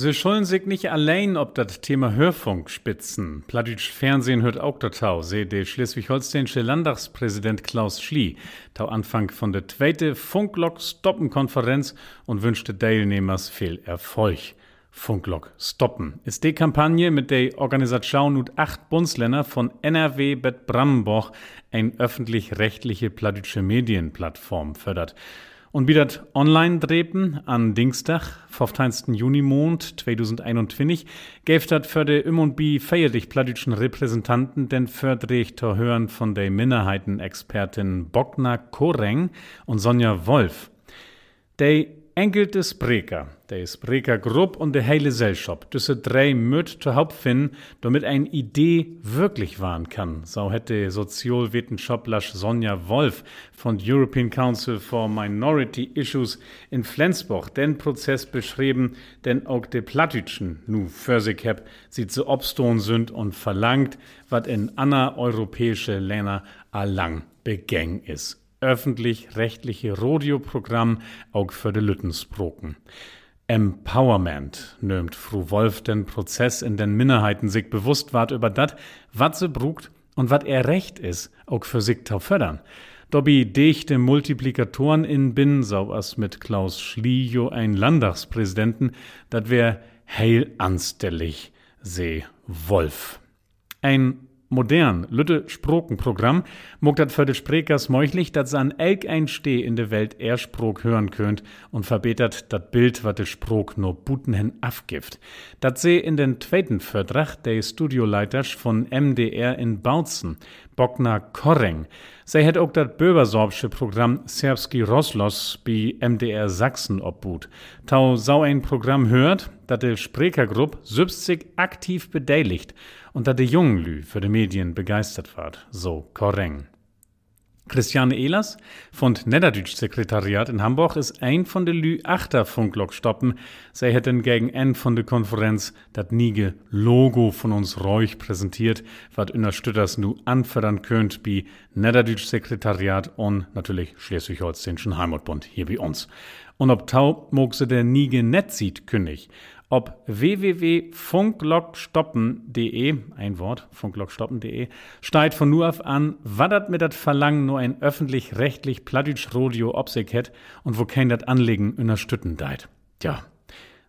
Sie schollen sich nicht allein ob das Thema Hörfunk spitzen. Plattdeutsch Fernsehen hört auch Tau, se der schleswig-holsteinische Landtagspräsident Klaus Schlie, tau Anfang von der zweite Funklock Stoppen Konferenz und wünschte Teilnehmers viel Erfolg. Funklock stoppen ist die Kampagne, mit der Organisation und acht Bundesländer von NRW bis Brandenburg ein öffentlich-rechtliche plattdeutsche Medienplattform fördert. Und wie das online drepen an Dienstag, 15. Junimond 2021, gäf dat für de im und bi feierlich plattdütschen Repräsentanten den Fördrecht hören von der Minderheitenexpertin Bogna Koreng und Sonja Wolf. De enkelte Spreker, der Sprekergruppe und der heile Gesellschaft, diese drei müt zu Hauptfinden, damit eine Idee wirklich wahren kann. So hätte Sozialwissenschaftler Sonja Wolf von European Council for Minority Issues in Flensburg den Prozess beschrieben, denn auch die Plattitschen nu für sie zu obstohn sind und verlangt, was in anna europäische Länder allang begäng ist öffentlich-rechtliche Radioprogramm auch für de Lüttensproken. Empowerment nimmt Fru Wolf den Prozess in den Minderheiten sich bewusst ward über dat, wat se brugt und wat er recht is, auch für sich tau fördern. Dobby dichte Multiplikatoren in bin, sau as mit Klaus Schliejo ein Landtagspräsidenten, dat wär heil anstellig, se Wolf. Ein modern, lütte Sprokenprogramm, muckt dat für de Sprekers möglich, dat an elk ein Steh in de Welt er Sprok hören könnt und verbetert dat Bild, wat de Sprok no Butenhen afgift. Dat seh in den zweiten Vertrag der Studioleiters von MDR in Bautzen, Bogna Korreng. Sie hat auch das böbersorbsche Programm Serbski Roslos bei MDR Sachsen obhut. Tau sau ein Programm hört, dat de Sprekergruppe sich aktiv beteiligt und dat de jungen Lü für de Medien begeistert ward. So Korreng. Christiane Ehlers von Niederdütsch Sekretariat in Hamburg ist ein von de Lü achter Funklok stoppen. Sie hätten gegen N von der Konferenz dat niege Logo von uns reuch präsentiert, wat Stütters nu anfördern könnt, wie Niederdütsch Sekretariat und natürlich Schleswig-Holsteinischen Heimatbund hier bei uns. Und ob Tau mog se der niege net sieht, kündig ob www.funklockstoppen.de, ein Wort, funklockstoppen.de, steigt von nur auf an, waddert mit dat Verlangen nur ein öffentlich-rechtlich plattdeutsch Radio obsig het und wo kein dat Anlegen unterstützen deit. Tja,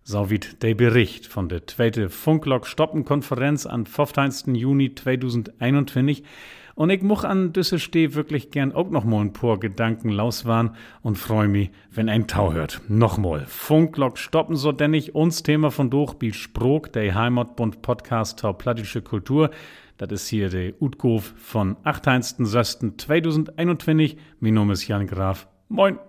so wie der Bericht von der zweite Funklock-Stoppen-Konferenz am 15. Juni 2021 und ich much an düsse Steh wirklich gern auch noch mal ein paar Gedanken lauswahn und freu mich, wenn ein Tau hört. Nochmal. Funklock stoppen so denn ich uns Thema von Durchbiel Sprog, der Heimatbund Podcast Tau Plattische Kultur. Das ist hier der Utgof von 8.6.2021. Mein Name ist Jan Graf. Moin.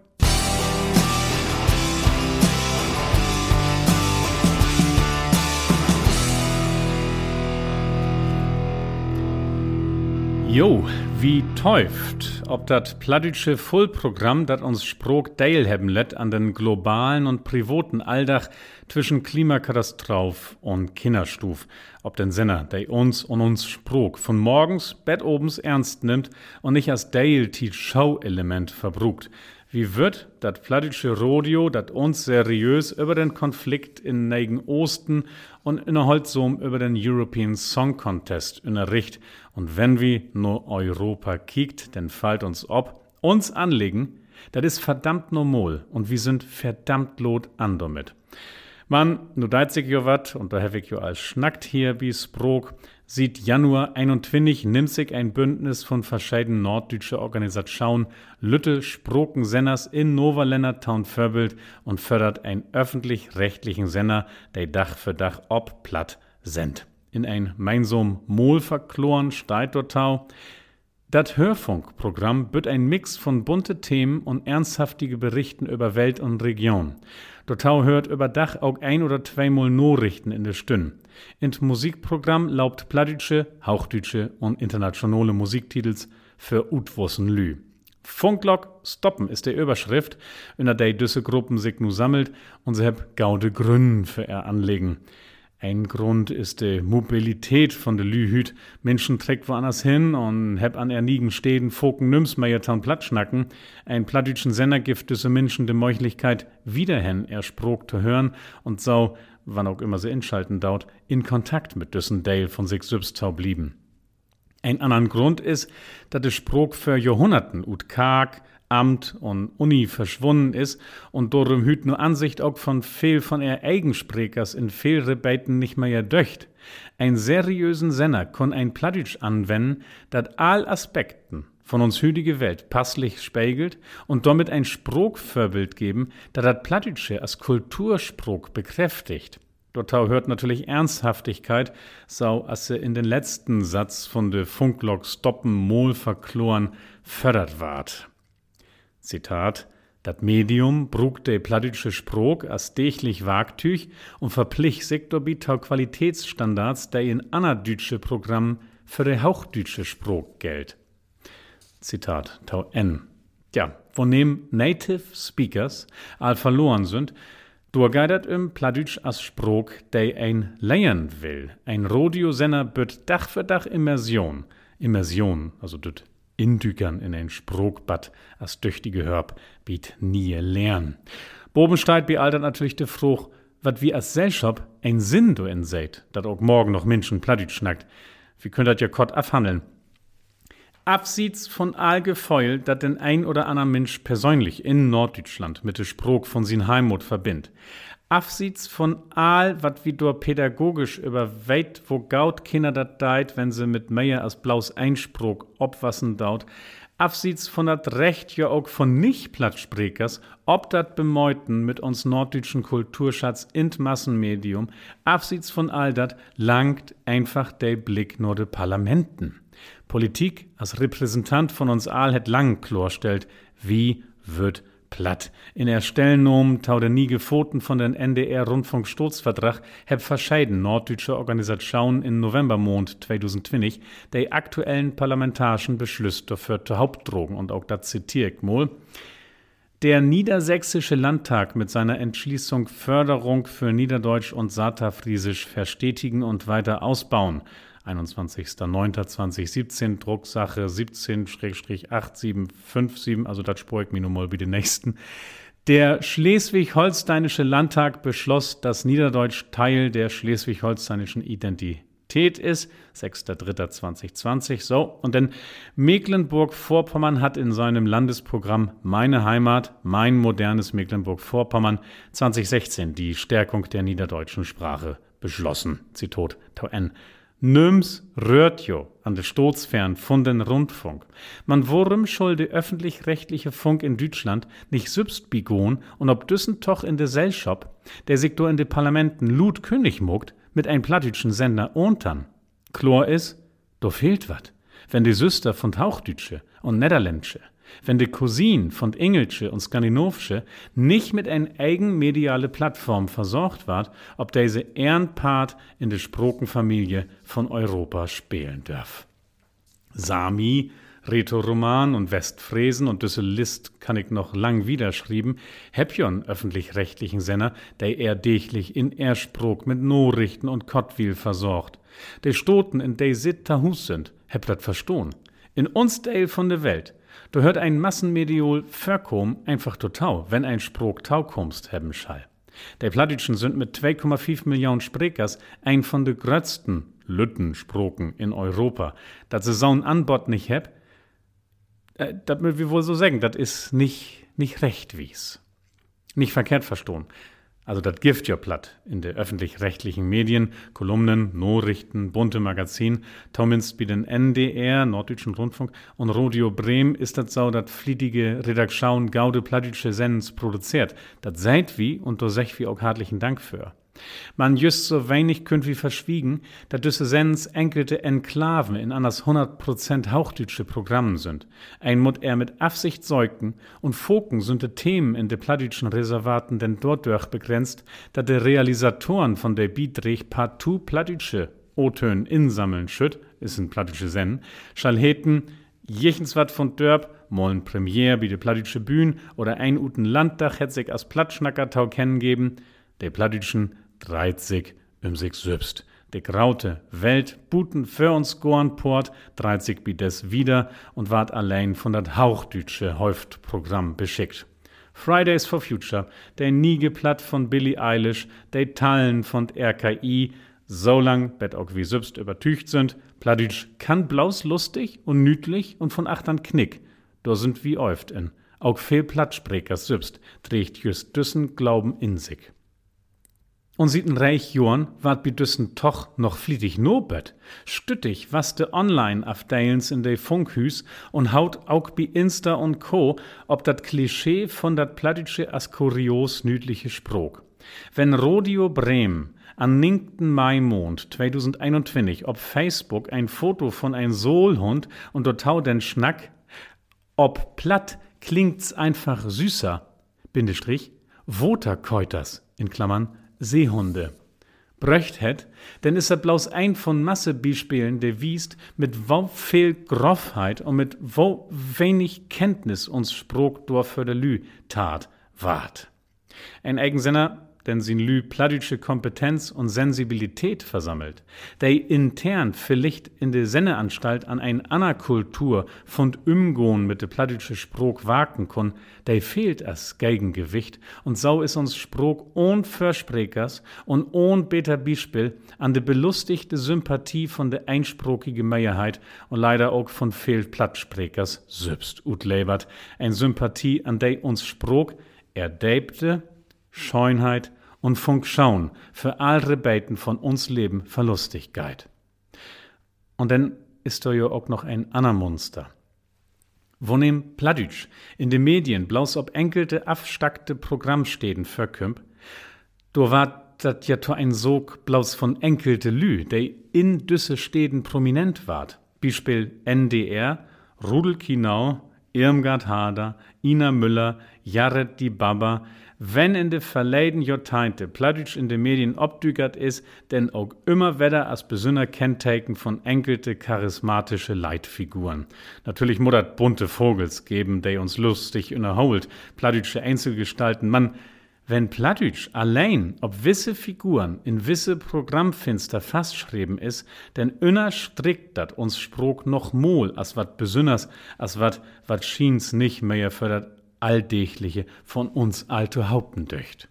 Jo, wie täuft, ob dat plattdütsche Fullprogramm, dat uns Sprog teilhaben lädt an den globalen und privaten Alldach zwischen Klimakatastroph und Kinderstuf, ob den Senner, der uns und uns Sprog von morgens obens ernst nimmt und nicht als Dale-Show-Element verbrugt. Wie wird dat plattdütsche Rodeo, dat uns seriös über den Konflikt in Neigen Osten und innerhalb so über den European Song Contest unterricht? Und wenn wir nur Europa kiekt, dann fällt uns ob, uns anlegen, das ist verdammt normal und wir sind verdammt lot an damit. Man, nu deit sich jo wat, und da ich jo als schnackt hier wie Sprog, sieht Januar 21 nimmt sich ein Bündnis von verschiedenen norddeutsche Organisationen Lütte Sproken Senners in Novaländer Town Vorbild und fördert einen öffentlich-rechtlichen Sender, der Dach für Dach ob platt sendt. In ein meinsam Mol verkloren steigt Tau. Das Hörfunkprogramm wird ein Mix von bunte Themen und ernsthaftige Berichten über Welt und Region. Dotau hört über Dach auch ein oder zweimal Nachrichten in der Stünde. In Musikprogramm laubt plattdeutsche, hauchdeutsche und internationale Musiktitels für Utwossen Lü. Funklock stoppen ist der Überschrift, in der düsse Gruppen sich nu sammelt und sie hab gaude Gründen für er anlegen. Ein Grund ist die Mobilität von der Lühüt. Menschen trägt woanders hin und heb an ernigen Städten Foken Nüms Meiertown Plattschnacken. Ein plattdütschen Sender gibt diese Menschen die Möglichkeit, wiederhin er Sprog zu hören und so wann auch immer sie inschalten dauert, in Kontakt mit düssen Dale von sich Sübstau blieben. Ein anderen Grund ist, dass der Spruch für Jahrhunderten ut karg, Amt und Uni verschwunden ist und darum hüt nur Ansicht auch von viel von er Eigensprechers in viel Rebeten nicht mehr döcht. Ein seriösen Senner kann ein Plattitsch anwenden, dat all Aspekten von uns hütige Welt passlich spiegelt und damit ein Sprogvorbild geben, da dat Plattitsche als Kulturspruch bekräftigt. Dort hört natürlich Ernsthaftigkeit, sau asse in den letzten Satz von de Funklok stoppen Mol verkloren fördert ward. Zitat, Dat Medium brug de plattdeutsche Sprog as dächlich Wagtüch und verplich sektorbitau Qualitätsstandards, der in annerdütsche Programm für de hauchdütsche Sprog gelt. Zitat Tau N. Ja, wo nehm Native Speakers all verloren sind, durchgeidert im Plattdeutsch as Sprog, der ein lernen will. Ein Rodiosenner büt Dach für Dach Immersion. Immersion, also düt Indükern in ein Sprogbad as düchtige Hörb biet nie lern. Bobensteigt bealtert natürlich de Fruch, wat wie as Selschop ein Sinn do in seht, dat auch morgen noch Menschen Plattdeutsch schnackt. Wie könnt dat ja kott abhandeln? Abseits von all Gefeul, dat den ein oder anderen Mensch persönlich in Norddeutschland mit de Sprog von sin Heimat verbindt. Abseits von all, wat wie dor pädagogisch über weit, wo gaut Kinder dat deit, wenn sie mit mehr als blaus Einsprog obwassen daut. Abseits von dat Recht ja auch von Nicht-Plattsprechers, ob dat bemeuten mit uns norddeutschen Kulturschatz in Massenmedium, abseits von all dat langt einfach der Blick nur de Parlamenten. Politik als Repräsentant von uns all het lang klarstellt, wie wird platt. In der Stellnom tau nie gefoten von den NDR-Rundfunksturzvertrag heb verscheiden norddeutsche Organisationen in Novembermond 2020 der aktuellen parlamentarischen Beschluss dafür zur Hauptdrogen und auch da zitiere ich mal. Der Niedersächsische Landtag mit seiner Entschließung Förderung für Niederdeutsch und Saterfriesisch verstetigen und weiter ausbauen 21.09.2017, Drucksache 17-8757, also das nun mal wie den nächsten. Der Schleswig-Holsteinische Landtag beschloss, dass Niederdeutsch Teil der schleswig-holsteinischen Identität ist. 6.3.2020. So, und denn Mecklenburg-Vorpommern hat in seinem Landesprogramm Meine Heimat, mein modernes Mecklenburg-Vorpommern 2016 die Stärkung der niederdeutschen Sprache beschlossen. Zitat Tau N. Nöms rührt jo an de Stoßfern von den Rundfunk. Man worum soll de öffentlich-rechtliche Funk in Deutschland nicht sübst bigon und ob düssen toch in de Gesellschaft, der sich in de Parlamenten Lut König muckt, mit ein plattdütschen Sender ontern. Chlor is, do fehlt wat. Wenn die Süster von Tauchdütsche und Niederländsche wenn die Cousin von Engelsche und Skandinavische nicht mit einer eigenmediale Plattform versorgt ward, ob diese Ehrenpart in der Sprokenfamilie von Europa spielen darf. Sami, Rätoroman und Westfräsen und List kann ich noch lang wiederschrieben, Häppjon öffentlich-rechtlichen Senner, der er dächlich in Ersprog mit Norichten und Kottwil versorgt. De Stoten, in de sit Hus sind, heb dat verstohn. In uns Teil von der Welt, Du hört ein Massenmediol verkom einfach total, wenn ein Sprog taukommst haben schall. Der Plattitschen sind mit 2,5 Millionen Sprekers ein von de grötzten Lüttensproken in Europa. Dat sie so ein Anbot nicht heb, äh, dat wir wohl so sagen, dat is nicht, nicht recht wies. Nicht verkehrt verstohlen. Also das Gift ja platt in der öffentlich-rechtlichen Medien, Kolumnen, Nachrichten, bunte Magazin, zumindest wie den NDR, Norddeutschen Rundfunk und Radio Bremen ist das so, dass fliedige Redaktion gaude plattdeutsche Sendens produziert. Das seid wie und da sech wie auch hartlichen Dank für. Man just so wenig könnt wie verschwiegen, da düsse Sens enkelte Enklaven in anders 100% hauchdütsche Programmen sind. Ein Mut er mit Absicht säugten und Foken sind de Themen in de plattdütschen Reservaten denn dort durch begrenzt, da de Realisatoren von der Biedrich partout plattdütsche O-Tön insammeln schütt, ist ein plattdütsche Sen, schall heten, jechens wat von Dörp, mollen Premiere wie de plattdütsche Bühn oder ein uten Landdach sich als Plattschnackertau kennengeben, de plattdütschen 30 um sich selbst. De graute Welt buten für uns Gornport, 30 bi des wieder und ward allein von dat hauchdütsche Häuftprogramm beschickt. Fridays for Future, der Niegeplatt von Billie Eilish, der Tallen von RKI, so lang bet auch wie sübst übertücht sind, Pladütsch kann blaus lustig und nütlich und von achtern knick, do sind wie oft in. Auch viel Plattsprechers sübst, trägt just düssen Glauben in sich. Und sieht'n reich Jorn wart bi düssen toch noch flietig nobet. Stüttig was de online afdeilens in de Funkhüs und haut auch bi Insta und Co. ob dat Klischee von dat plattische as kurios nüdliche Sprog. Wenn Rodio Bremen an 9. Maimond 2021 ob Facebook ein Foto von ein Sohlhund und dort tau den Schnack, ob platt klingt's einfach süßer, Bindestrich, Voterkeuters, in Klammern, Seehunde. Bröcht het, denn is er bloß ein von Massebeispielen, der wiest, mit wo viel Groffheit und mit wo wenig Kenntnis uns Sprog durch für de Lü tat ward. Ein Eigensinner denn sin lü pladütsche Kompetenz und Sensibilität versammelt, der intern vielleicht in der Senneanstalt an ein Anakultur von Umgehen mit de pladütsche Sprog wagen kon, der fehlt as Gegengewicht und so is uns Sprog ohn Versprekers und ohn beter Beispiel an de belustigte Sympathie von der einsprokige Meierheit und leider auch von fehlt Plattsprechers selbst utlebert, ein Sympathie an der uns Sprog erdäbte Scheunheit und Funkschauen für alle Beten von uns Leben Verlustigkeit. Und dann ist da ja auch noch ein anderer Monster. Wo nehm Pladütsch in den Medien bloß ob enkelte abstackte Programmstäden verkümp, do war dat ja to ein Sog bloß von enkelte Lü, der in düsse Städten prominent ward. Beispiel NDR, Rudel Kinau, Irmgard Hader, Ina Müller, Jared die Baba, wenn in de verleiden Joteinte Plattdeutsch in de Medien obdügert is, denn auch immer wieder als besonder Kenntaken von enkelte charismatische Leitfiguren. Natürlich muddert bunte Vogels geben, der uns lustig innerholt, plattdeutsche Einzelgestalten, man, wenn Plattdeutsch allein ob wisse Figuren in wisse Programmfinster fastschreiben is, denn inner strickt dat uns Sprog noch mol, as wat besünners, as wat wat schien's nicht mehr fördert Alldächliche von uns alte Haupten döcht.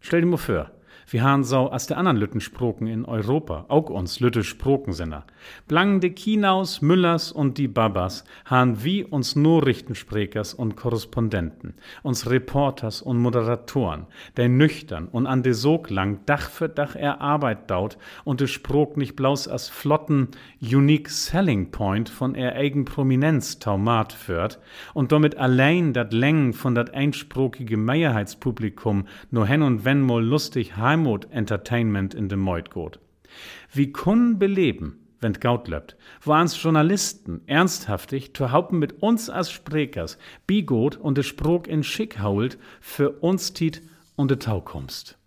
Stell dir mal vor, wir haben so als der anderen Lüttensproken in Europa, auch uns Lütte Sprokensinner. Blang de Kinaus, Müllers und die Babas han wie uns Nachrichtensprechers und Korrespondenten, uns Reporters und Moderatoren, der nüchtern und an de Sog lang Dach für Dach er Arbeit daut und de Sprok nicht bloß als flotten Unique Selling Point von er eigen Prominenz taumat führt und damit allein dat Längen von dat einsprokige Meierheitspublikum nur hen und wenn mal lustig heim Heimat Entertainment in dem Meut. Wie können beleben, wenn gaut lebt, wo ans Journalisten ernsthaftig zu haupten mit uns als Sprekers bigot und de Sprog in Schick hault für uns tit und de Taukommst.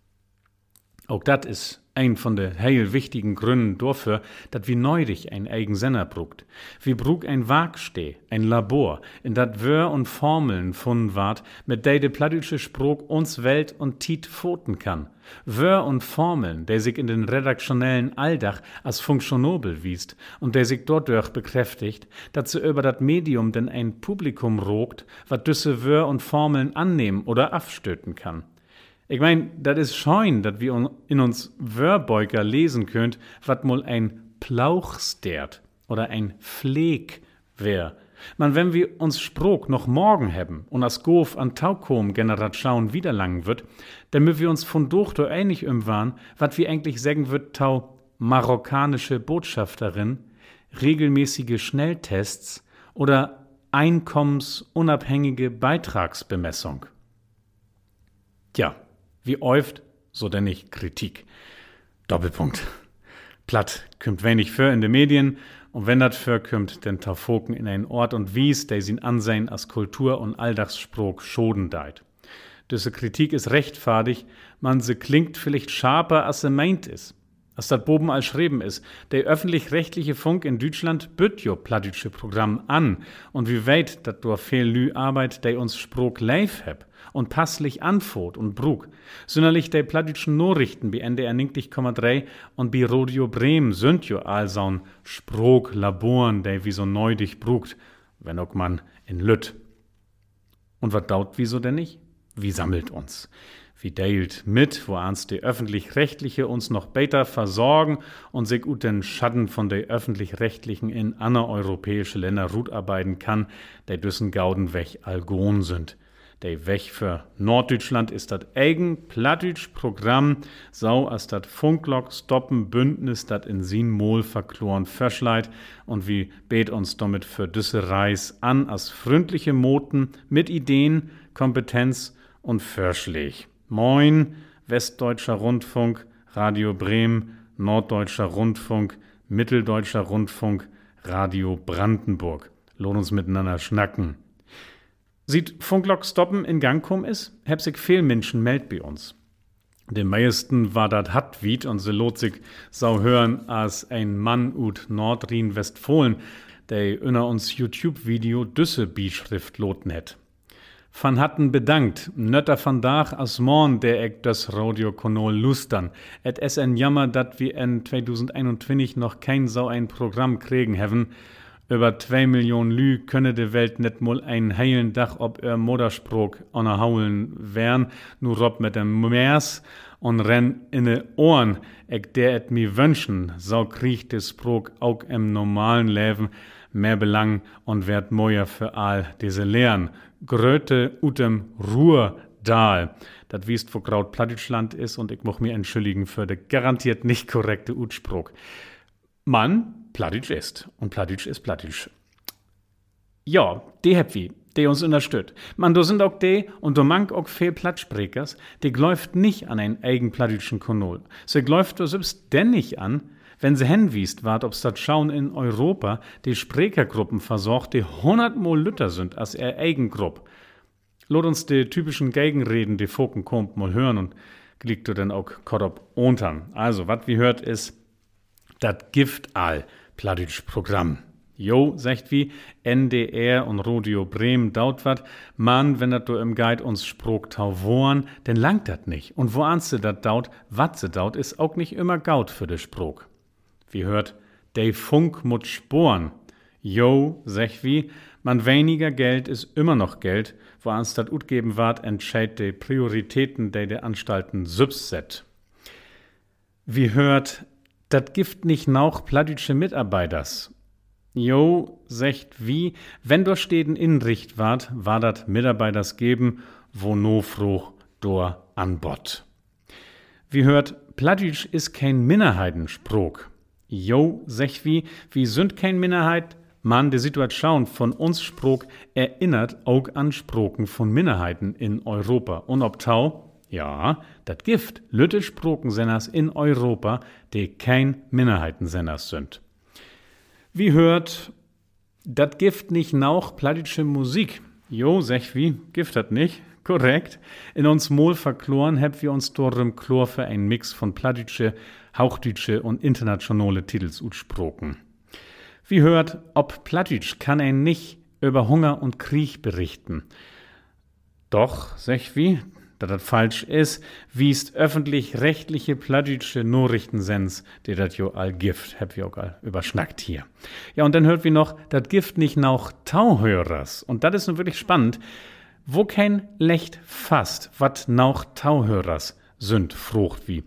Auch dat is ein von de heil wichtigen Gründen dafür, dat wie neudig ein eigen Senner brugt. Wie brug ein Wagsteh, ein Labor, in dat Wör und Formeln funden ward, mit der de plattdeutsche Sprog uns Welt und Tiet pfoten kann. Wör und Formeln, der sich in den redaktionellen Alldach als funktionabel wiest und der sich dort bekräftigt, dat sie über dat Medium denn ein Publikum rogt, wat düsse Wör und Formeln annehmen oder abstöten kann. Ich mein, das ist schein, dass wir in uns Wörbeuger lesen könnt, wat mal ein Plauchstert oder ein Pfleg wär. Man, wenn wir uns Sprog noch morgen haben und as Gof an Taukom generat schauen wieder lang wird, müssen wir uns von Dochter ähnlich umwarn, wat wir eigentlich sagen wird, tau marokkanische Botschafterin, regelmäßige Schnelltests oder einkommensunabhängige Beitragsbemessung. Tja, wie oft, so denn nicht Kritik. Doppelpunkt. Platt kümmt wenig für in de Medien, und wenn dat für kümmt, denn Tafoken in ein Ort und Wies, der sin Ansehen als Kultur und Alldachssprog schoden deit. Diese Kritik ist rechtfadig, man se klingt vielleicht scharper, als se meint is. Als dat Boben als schreiben is, der öffentlich-rechtliche Funk in Deutschland bütt jo plattdeutsche Programm an, und wie weit dat durch viel Lü Arbeit, der uns Sprog live heb und passlich anfot und brug. Sünderlich de plattdütschen Nachrichten bi NDR 90,3 und bi Radio Bremen sind jo allsaun Sprog Laboren, de wie so neudig brugt, wenn auch man in Lütt. Und wat daut wieso denn nicht? Wie sammelt uns? Wie deilt mit, wo ans die öffentlich-rechtliche uns noch besser versorgen und sich ut den Schatten von de öffentlich-rechtlichen in andere europäische Länder rut arbeiten kann, de düssen Gauden weg Algon sind. Der Weg für Norddeutschland ist das eigen plattdeutsch Programm, sau als dat Funklock stoppen Bündnis dat in sin Mol verkloren verschleit und wie bet uns damit für düsse Reis an als freundliche Moten mit Ideen, Kompetenz und Vorschläg. Moin, Westdeutscher Rundfunk, Radio Bremen, Norddeutscher Rundfunk, Mitteldeutscher Rundfunk, Radio Brandenburg. Lohnt uns miteinander schnacken. Sieht Funklock stoppen in Gang kommen ist, heb sich viel Menschen meldt bei uns. Den meisten war dat Hatwied und se lot sich sau hören als ein Mann ut Nordrhein-Westfalen, der inner uns YouTube-Video Düsse Bischrift loten het. Van Hatten bedankt, nötter van Dach as morn der eck das Radio Konol lustern. Et es en Jammer, dat wir in 2021 noch kein sau ein Programm kriegen haben, über zwei Millionen Lü könne de Welt net mal ein heilen Dach ob er Modersprog onerhaulen wern, nur rob mit dem Meers und renn in de Ohren, eck der et mi wünschen, so kriegt de Sprog auch im normalen Leben mehr Belang und werd moja für all diese Lehren. Gröte utem Ruhrdal. Dat wiest, wo Kraut Plattdeutschland ist und ich moch mir entschuldigen für de garantiert nicht korrekte Utspruch. Mann, Plattdeutsch ist. Und Plattdeutsch ist Plattdeutsch. Ja, die wie, die uns unterstützt. Man, da sind auch die und da mank auch viel Plattsprechers, die gläuft nicht an einen eigen plattdeutschen Kanal. Sie gläuft da selbst denn nicht an, wenn sie hinwiest wart, ob's dat schauen in Europa die Sprechergruppen versorgt, die hundertmal lütter sind als er eigen Grupp. Lot uns die typischen Gegenreden, die Foken kommt, mal hören und gliegt du dann auch Korop untern. Also, wat wie hört ist, dat Gift all plattdeutsch Programm. Jo, sagt wie, NDR und Radio Bremen daut wat, man, wenn dat du im Guide uns sprog tau wohren, denn langt dat nicht. Und wo anste dat daut, wat se daut, is auch nicht immer gaut für de Sprog. Wie hört, de Funk mut sporen. Jo, sech wie, man weniger Geld is immer noch Geld, wo ans dat ut geben wart, entscheid de Prioritäten de de Anstalten subset. Wie hört, dat gift nicht nauch plattdütsche Mitarbeiters. Jo, secht wie, wenn do steden Inricht wart, war dat Mitarbeiters geben, wo no froh dor an Bord. Wie hört, Plattdütsch is kein Minderheitensprog. Jo, sech wie, wie sünd kein Minderheit, man de Situation von uns Sprog erinnert auch an Sproken von Minderheiten in Europa. Und ob Tau, ja, dat Gift lütte Sprokensenners in Europa, die kein Minderheitensenners sind. Wie hört, dat Gift nicht nauch plattische Musik? Jo, sech wie, Gift hat nicht. Korrekt. In uns Mol verkloren heb wir uns dorem Chlor für ein Mix von plattische, hauchdütsche und internationale Titels utsproken. Wie hört, ob Plattdeutsch kann er nicht über Hunger und Krieg berichten. Doch, sech wie, da das falsch ist, wiest öffentlich-rechtliche plattdeutsche Nachrichtensens, die das jo all Gift, hab wir auch all überschnackt hier. Ja, und dann hört wir noch, das Gift nicht noch Tauhörers. Und das ist nun wirklich spannend. Wo kein Lecht fast, wat noch Tauhörers sind, frucht wie.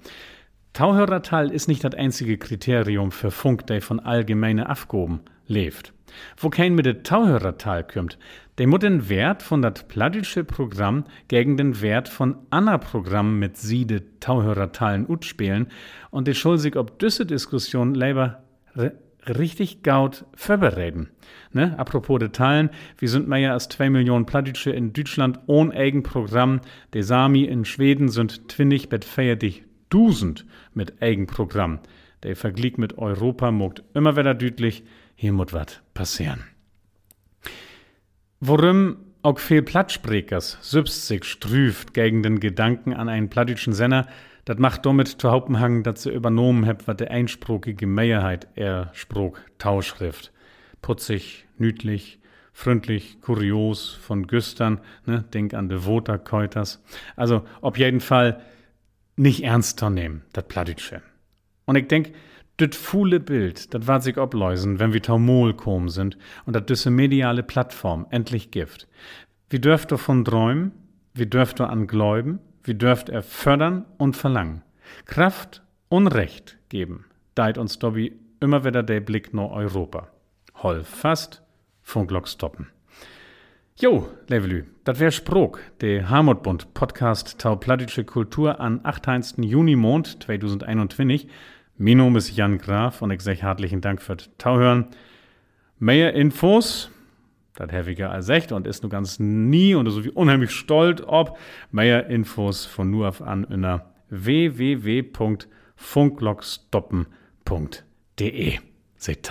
Tauhörertal ist nicht das einzige Kriterium für Funk, der von allgemeine Afgoben lebt. Wo kein mit der Tauhörertal kümmt, der muss den Wert von dat plattdeutsche Programm gegen den Wert von Anna Programm mit Siede Tauhörertalen utspielen und schuld sich ob düsse Diskussion leider richtig gaut vorbereden. Ne? Apropos Details, wir sind mehr als zwei Millionen Plattdeutsche in Deutschland ohne eigen Programm. Die Sami in Schweden sind twinnig bet feierlich dusend mit eigen Programm. Der Vergleich mit Europa mogt immer wieder deutlich, hier muss was passieren. Worum auch viel Plattsprechers selbst sich strüft gegen den Gedanken an einen plattdeutschen Senner, das macht damit zu Hauptenhang, dass sie übernommen hat, was der einsprogige Mehrheit er Sprog Tauschrift. Putzig, nütlich, freundlich, kurios, von Güstern, ne, denk an de Voterkeuters. Also, auf jeden Fall nicht ernst nehmen, das Plattdeutsche. Und ich denk, das fuhle Bild, das war sich obläusen, wenn wir Taumol kommen sind und dat düsse mediale Plattform endlich gift. Wie dürft davon träumen? Wie dürft an gläuben? Wie dürft er fördern und verlangen? Kraft und Recht geben. Deit uns Dobby immer wieder der Blick nach Europa. Hol fast, Funklock stoppen. Jo, Levelü, das wär Sprog, der Harmutbund Podcast Tau Plattische Kultur an 8. Juni Mond 2021. Mein Name ist Jan Graf und ich sage herzlichen Dank für Tauhören. Mehr Infos, das ich als echt und ist nur ganz nie und so wie unheimlich stolz ob. Mehr Infos von nur auf an in www.funklockstoppen.de. Seht